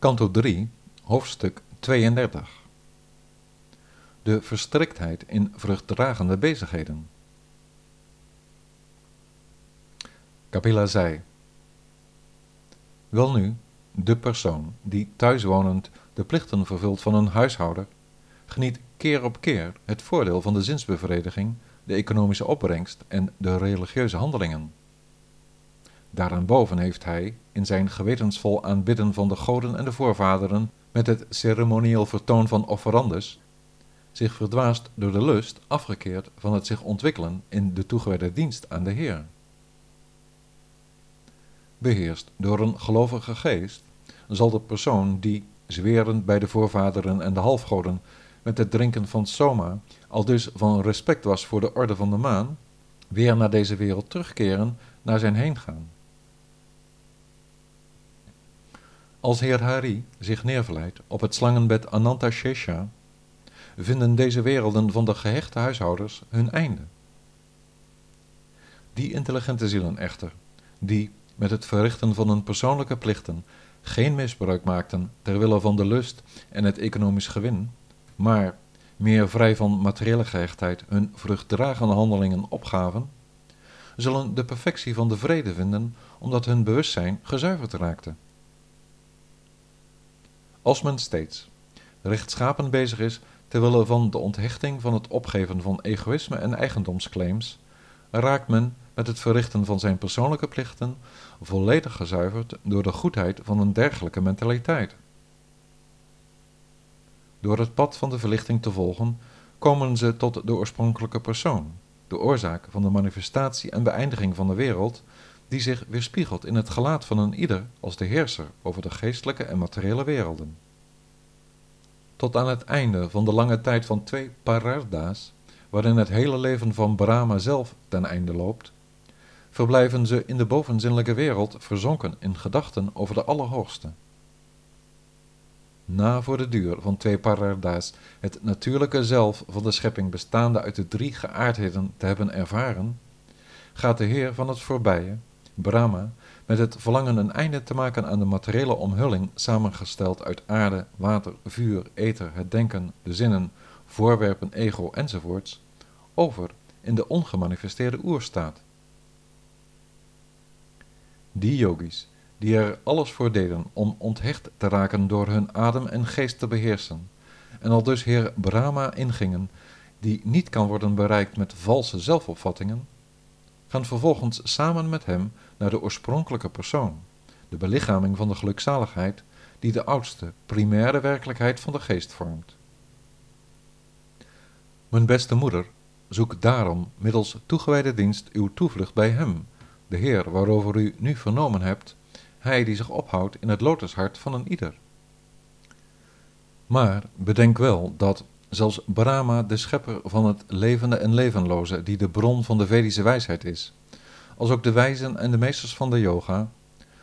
Kanto 3, hoofdstuk 32. De verstriktheid in vruchtdragende bezigheden. Kapila zei: Welnu, de persoon die thuiswonend de plichten vervult van een huishouder, geniet keer op keer het voordeel van de zinsbevrediging, de economische opbrengst en de religieuze handelingen. Daaraan heeft hij, in zijn gewetensvol aanbidden van de goden en de voorvaderen, met het ceremonieel vertoon van offerandes, zich verdwaasd door de lust afgekeerd van het zich ontwikkelen in de toegewijde dienst aan de Heer. Beheerst door een gelovige geest, zal de persoon die, zwerend bij de voorvaderen en de halfgoden, met het drinken van soma, al dus van respect was voor de orde van de maan, weer naar deze wereld terugkeren naar zijn heengaan. Als heer Hari zich neervlijt op het slangenbed Ananta Shesha, vinden deze werelden van de gehechte huishouders hun einde. Die intelligente zielen echter, die met het verrichten van hun persoonlijke plichten geen misbruik maakten ter wille van de lust en het economisch gewin, maar meer vrij van materiële gehechtheid hun vruchtdragende handelingen opgaven, zullen de perfectie van de vrede vinden omdat hun bewustzijn gezuiverd raakte. Als men steeds rechtschapen bezig is terwille van de onthechting van het opgeven van egoïsme en eigendomsclaims, raakt men met het verrichten van zijn persoonlijke plichten volledig gezuiverd door de goedheid van een dergelijke mentaliteit. Door het pad van de verlichting te volgen, komen ze tot de oorspronkelijke persoon, de oorzaak van de manifestatie en beëindiging van de wereld, die zich weerspiegelt in het gelaat van een ieder als de heerser over de geestelijke en materiële werelden. Tot aan het einde van de lange tijd van twee pararda's, waarin het hele leven van Brahma zelf ten einde loopt, verblijven ze in de bovenzinnelijke wereld verzonken in gedachten over de Allerhoogste. Na voor de duur van twee pararda's het natuurlijke zelf van de schepping bestaande uit de drie geaardheden te hebben ervaren, gaat de Heer van het voorbije, Brahma, met het verlangen een einde te maken aan de materiële omhulling samengesteld uit aarde, water, vuur, ether, het denken, de zinnen, voorwerpen, ego enzovoorts, over in de ongemanifesteerde oerstaat. Die yogis, die er alles voor deden om onthecht te raken door hun adem en geest te beheersen, en al dus Heer Brahma ingingen, die niet kan worden bereikt met valse zelfopvattingen, gaan vervolgens samen met hem naar de oorspronkelijke persoon, de belichaming van de gelukzaligheid, die de oudste, primaire werkelijkheid van de geest vormt. Mijn beste moeder, zoek daarom middels toegewijde dienst uw toevlucht bij hem, de Heer waarover u nu vernomen hebt, hij die zich ophoudt in het lotushart van een ieder. Maar bedenk wel dat zelfs Brahma, de schepper van het levende en levenloze, die de bron van de Vedische wijsheid is, als ook de wijzen en de meesters van de yoga,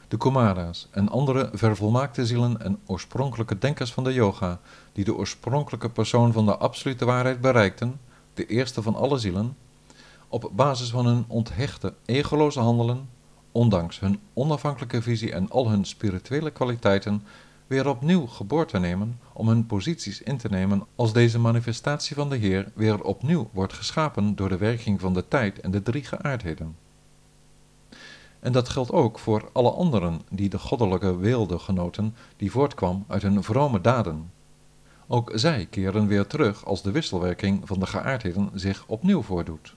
de Kumara's en andere vervolmaakte zielen en oorspronkelijke denkers van de yoga, die de oorspronkelijke persoon van de absolute waarheid bereikten, de eerste van alle zielen, op basis van hun onthechte, egoloze handelen, ondanks hun onafhankelijke visie en al hun spirituele kwaliteiten, weer opnieuw geboorte nemen om hun posities in te nemen als deze manifestatie van de Heer weer opnieuw wordt geschapen door de werking van de tijd en de drie geaardheden. En dat geldt ook voor alle anderen die de goddelijke weelde genoten die voortkwam uit hun vrome daden. Ook zij keren weer terug als de wisselwerking van de geaardheden zich opnieuw voordoet.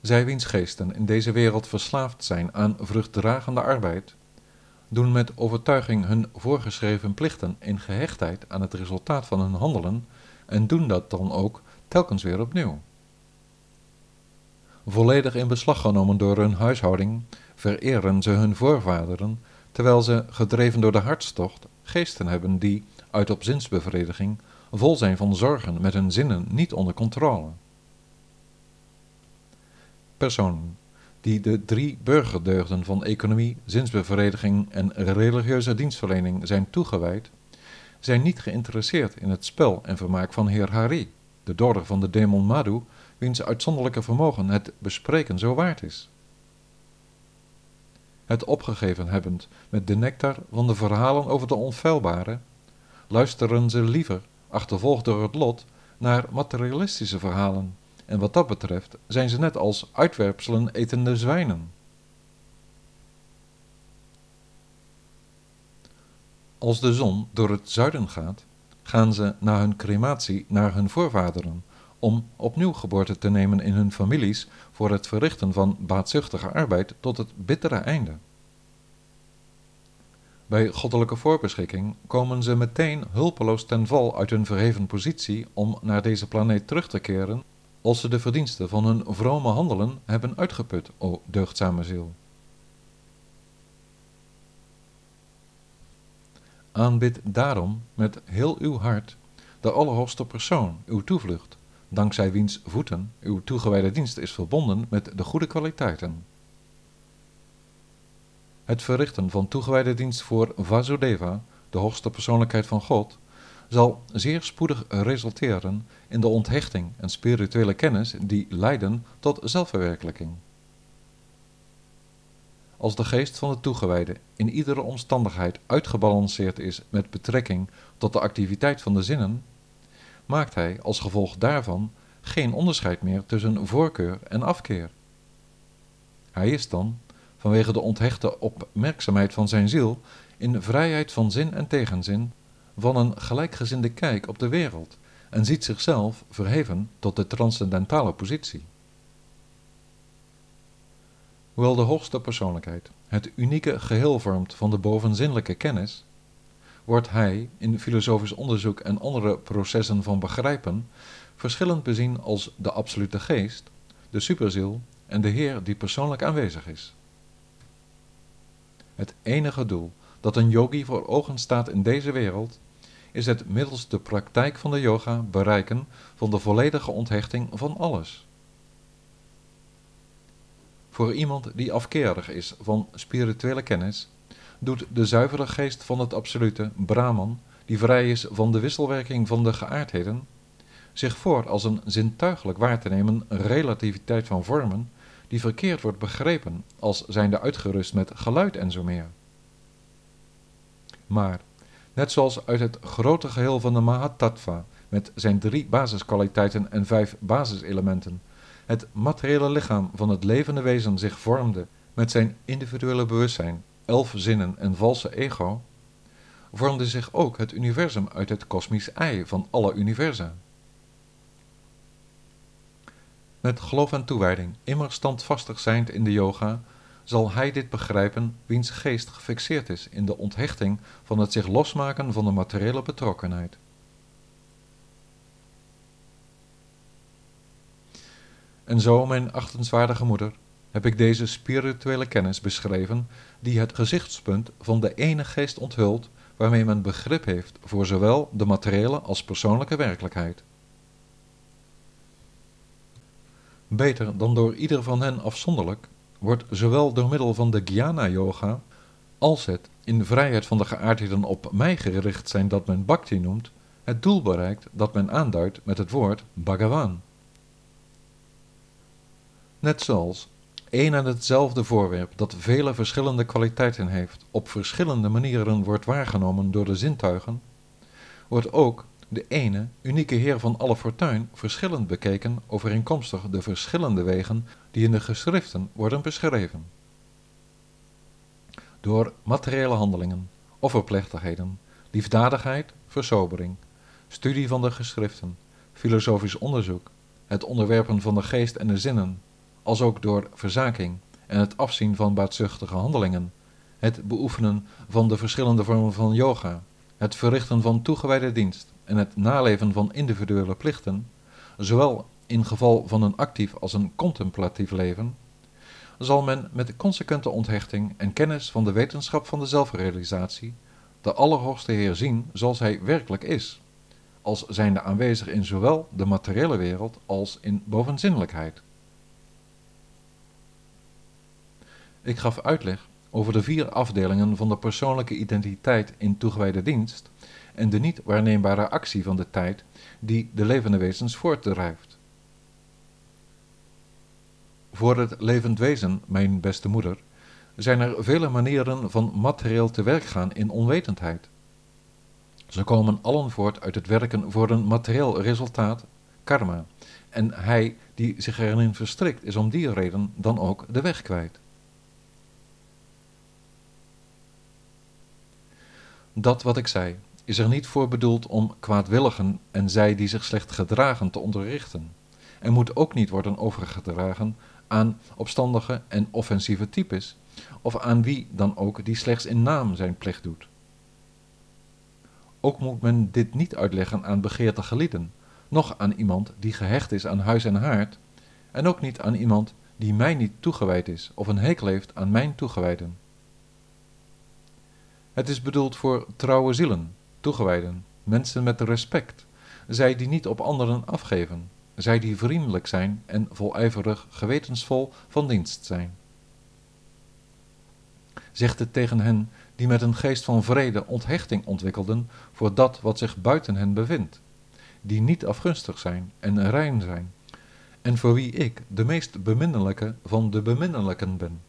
Zij wiens geesten in deze wereld verslaafd zijn aan vruchtdragende arbeid, doen met overtuiging hun voorgeschreven plichten in gehechtheid aan het resultaat van hun handelen en doen dat dan ook telkens weer opnieuw. Volledig in beslag genomen door hun huishouding, vereren ze hun voorvaderen, terwijl ze, gedreven door de hartstocht, geesten hebben die, uit op zinsbevrediging, vol zijn van zorgen met hun zinnen niet onder controle. Personen die de drie burgerdeugden van economie, zinsbevrediging en religieuze dienstverlening zijn toegewijd, zijn niet geïnteresseerd in het spel en vermaak van heer Hari de doorder van de demon Madhu, wiens uitzonderlijke vermogen het bespreken zo waard is. het opgegeven hebbend met de nectar van de verhalen over de onfeilbare, luisteren ze liever, achtervolgd door het lot, naar materialistische verhalen, en wat dat betreft zijn ze net als uitwerpselen etende zwijnen. Als de zon door het zuiden gaat, gaan ze na hun crematie naar hun voorvaderen, om opnieuw geboorte te nemen in hun families voor het verrichten van baatzuchtige arbeid tot het bittere einde. Bij goddelijke voorbeschikking komen ze meteen hulpeloos ten val uit hun verheven positie om naar deze planeet terug te keren als ze de verdiensten van hun vrome handelen hebben uitgeput, o deugdzame ziel. Aanbid daarom met heel uw hart de Allerhoogste Persoon, uw toevlucht, dankzij wiens voeten uw toegewijde dienst is verbonden met de goede kwaliteiten. Het verrichten van toegewijde dienst voor Vasudeva, de hoogste persoonlijkheid van God, zal zeer spoedig resulteren in de onthechting en spirituele kennis die leiden tot zelfverwerkelijking. Als de geest van de toegewijde in iedere omstandigheid uitgebalanceerd is met betrekking tot de activiteit van de zinnen, maakt hij als gevolg daarvan geen onderscheid meer tussen voorkeur en afkeer. Hij is dan, vanwege de onthechte opmerkzaamheid van zijn ziel, in vrijheid van zin en tegenzin, van een gelijkgezinde kijk op de wereld en ziet zichzelf verheven tot de transcendentale positie. Hoewel de hoogste persoonlijkheid het unieke geheel vormt van de bovenzinnelijke kennis, wordt hij in filosofisch onderzoek en andere processen van begrijpen verschillend bezien als de absolute geest, de superziel en de Heer die persoonlijk aanwezig is. Het enige doel dat een yogi voor ogen staat in deze wereld, is het middels de praktijk van de yoga bereiken van de volledige onthechting van alles. Voor iemand die afkerig is van spirituele kennis, doet de zuivere geest van het absolute, Brahman, die vrij is van de wisselwerking van de geaardheden, zich voor als een zintuigelijk waar te nemen relativiteit van vormen, die verkeerd wordt begrepen als zijnde uitgerust met geluid en zo meer. Maar, net zoals uit het grote geheel van de Mahatattva, met zijn drie basiskwaliteiten en vijf basiselementen, het materiële lichaam van het levende wezen zich vormde met zijn individuele bewustzijn, elf zinnen en valse ego, vormde zich ook het universum uit het kosmisch ei van alle universa. Met geloof en toewijding, immer standvastig zijnd in de yoga, zal hij dit begrijpen wiens geest gefixeerd is in de onthechting van het zich losmaken van de materiële betrokkenheid. En zo, mijn achtenswaardige moeder, heb ik deze spirituele kennis beschreven, die het gezichtspunt van de ene geest onthult, waarmee men begrip heeft voor zowel de materiële als persoonlijke werkelijkheid. Beter dan door ieder van hen afzonderlijk, wordt zowel door middel van de Jnana-yoga als het in vrijheid van de geaardheden op mij gericht zijn dat men bhakti noemt, het doel bereikt dat men aanduidt met het woord Bhagavan. Net zoals één en hetzelfde voorwerp dat vele verschillende kwaliteiten heeft, op verschillende manieren wordt waargenomen door de zintuigen, wordt ook de ene, unieke Heer van alle fortuin verschillend bekeken overeenkomstig de verschillende wegen die in de geschriften worden beschreven. Door materiële handelingen, offerplechtigheden, liefdadigheid, versobering, studie van de geschriften, filosofisch onderzoek, het onderwerpen van de geest en de zinnen, als ook door verzaking en het afzien van baatzuchtige handelingen, het beoefenen van de verschillende vormen van yoga, het verrichten van toegewijde dienst en het naleven van individuele plichten, zowel in geval van een actief als een contemplatief leven, zal men met consequente onthechting en kennis van de wetenschap van de zelfrealisatie de Allerhoogste Heer zien zoals hij werkelijk is, als zijnde aanwezig in zowel de materiële wereld als in bovenzinnelijkheid. Ik gaf uitleg over de vier afdelingen van de persoonlijke identiteit in toegewijde dienst en de niet waarneembare actie van de tijd die de levende wezens voortdrijft. Voor het levend wezen, mijn beste moeder, zijn er vele manieren van materieel te werk gaan in onwetendheid. Ze komen allen voort uit het werken voor een materieel resultaat, karma, en hij die zich erin verstrikt is om die reden dan ook de weg kwijt. Dat wat ik zei, is er niet voor bedoeld om kwaadwilligen en zij die zich slecht gedragen te onderrichten, en moet ook niet worden overgedragen aan opstandige en offensieve types, of aan wie dan ook die slechts in naam zijn plicht doet. Ook moet men dit niet uitleggen aan begeerte lieden, noch aan iemand die gehecht is aan huis en haard, en ook niet aan iemand die mij niet toegewijd is of een hekel heeft aan mijn toegewijden. Het is bedoeld voor trouwe zielen, toegewijden, mensen met respect, zij die niet op anderen afgeven, zij die vriendelijk zijn en volijverig gewetensvol van dienst zijn. Zegt het tegen hen die met een geest van vrede onthechting ontwikkelden voor dat wat zich buiten hen bevindt, die niet afgunstig zijn en rein zijn, en voor wie ik de meest beminnelijke van de beminnelijken ben.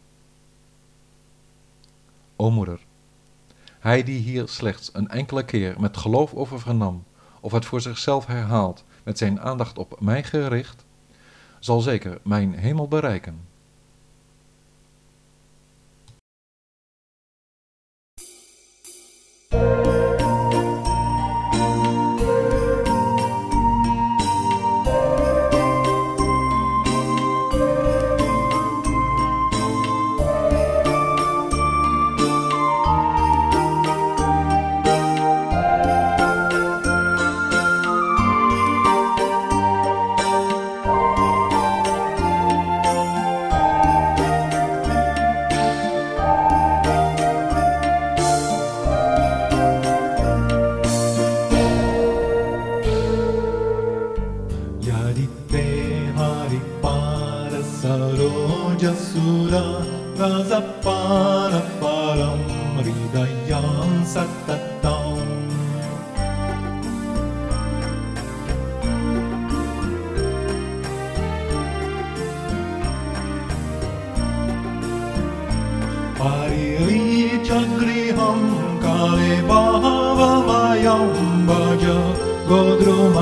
O moeder, hij die hier slechts een enkele keer met geloof over vernam, of het voor zichzelf herhaalt met zijn aandacht op mij gericht, zal zeker mijn hemel bereiken. ज गोद्रुम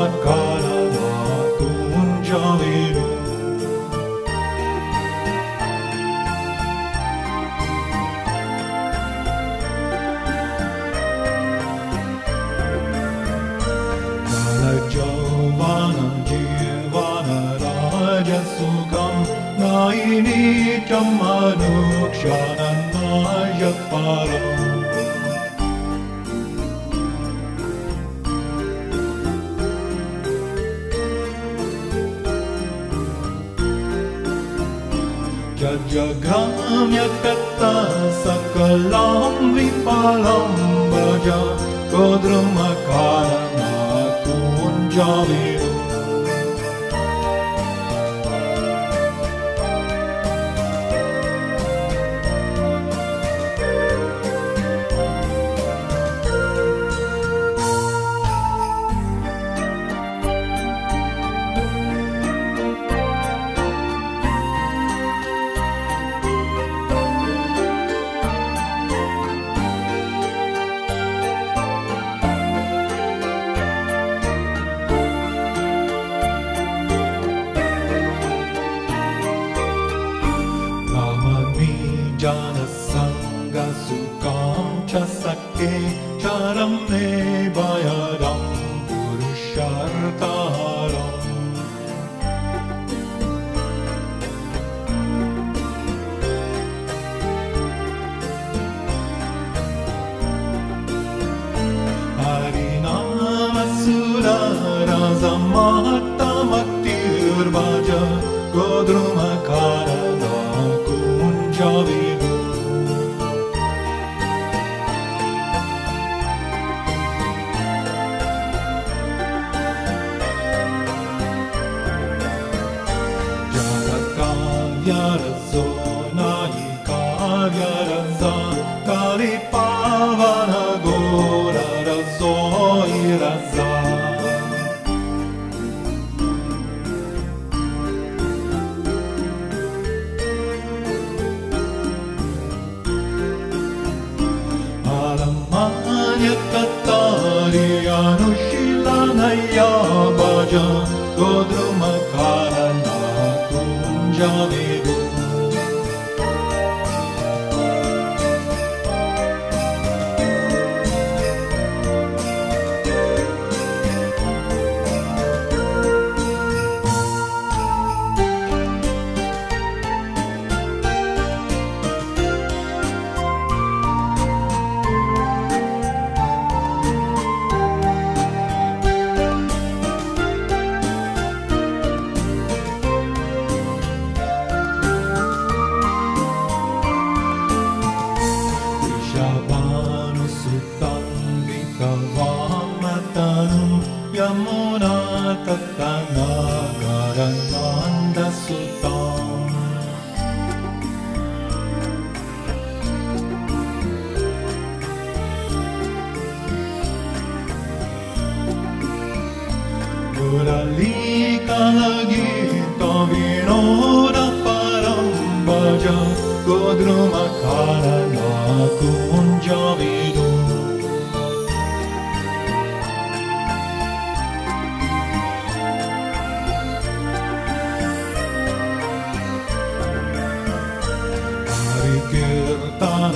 कीर्तन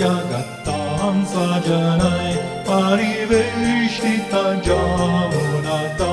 जगतां सजनय परिवेष्ट जनता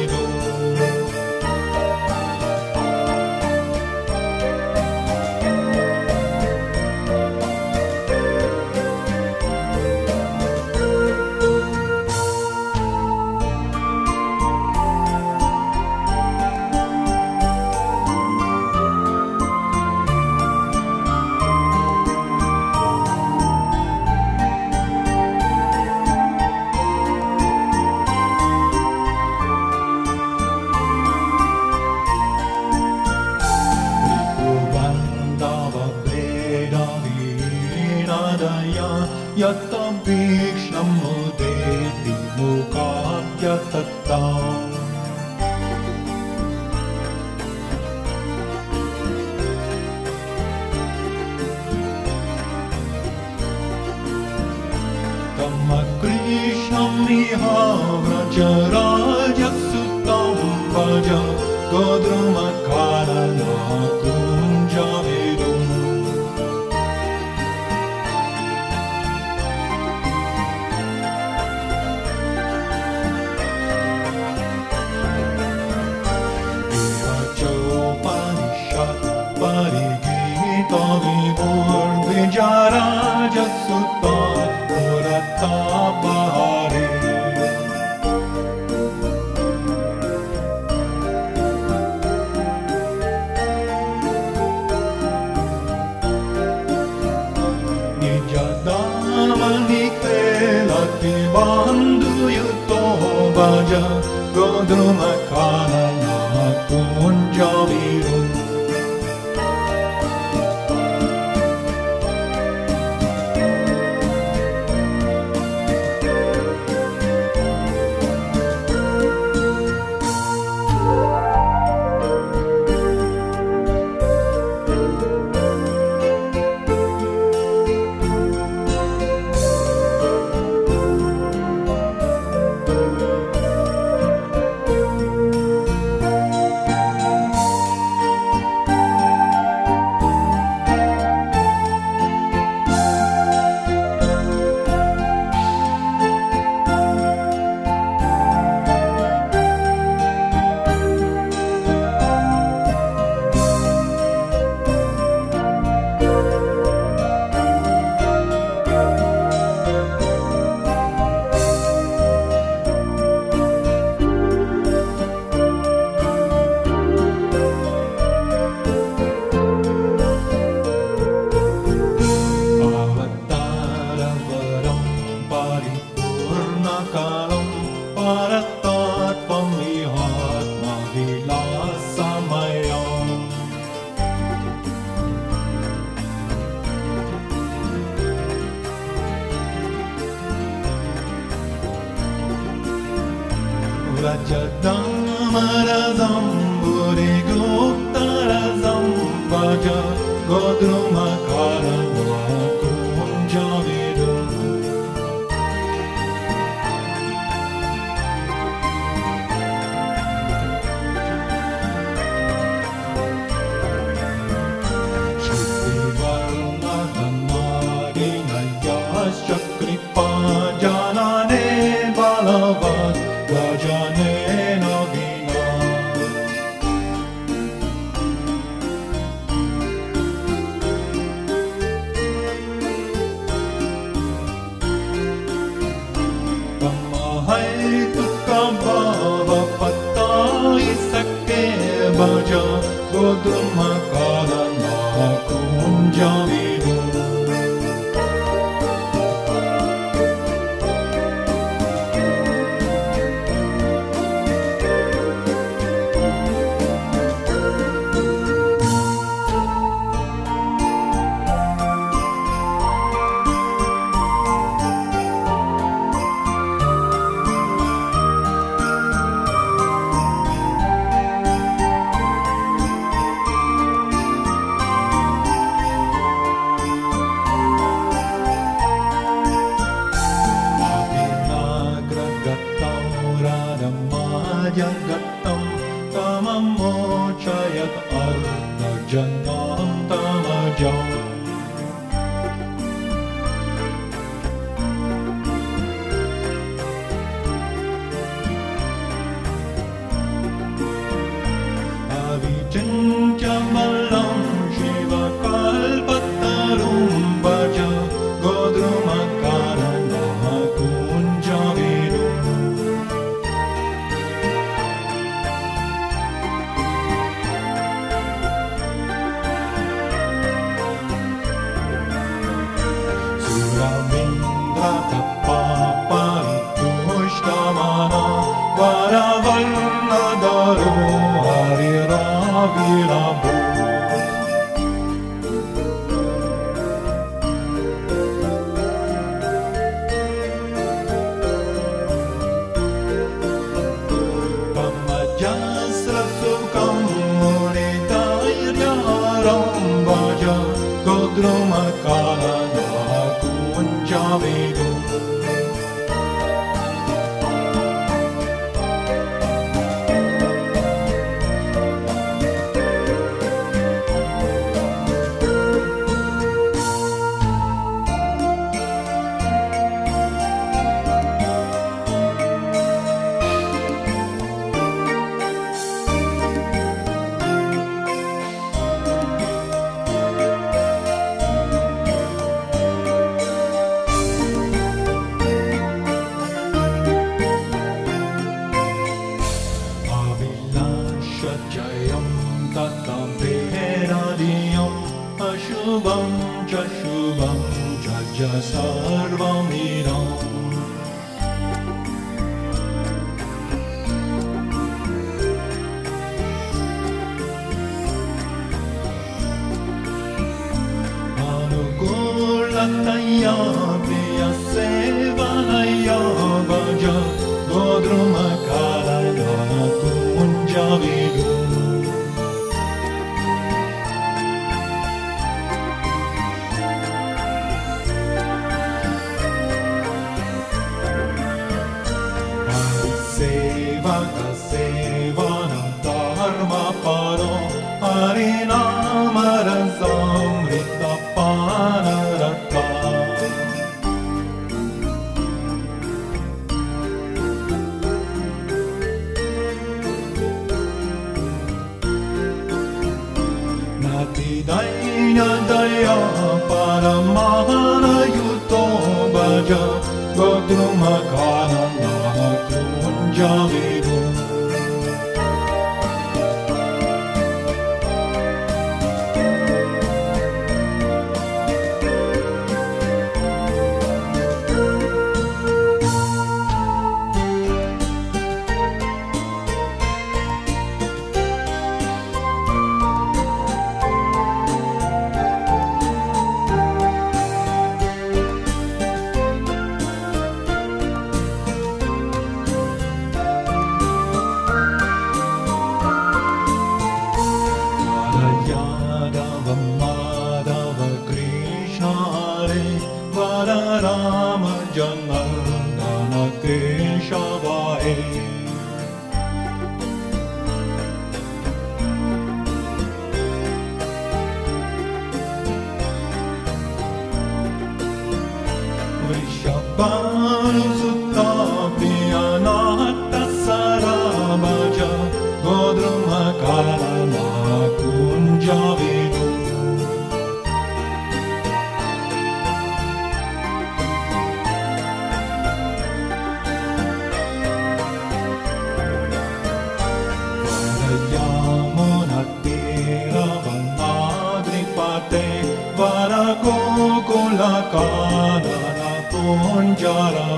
몇 Georgia, go through my around. यादवं माधव कृष्ण राम जङ्ग God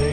रे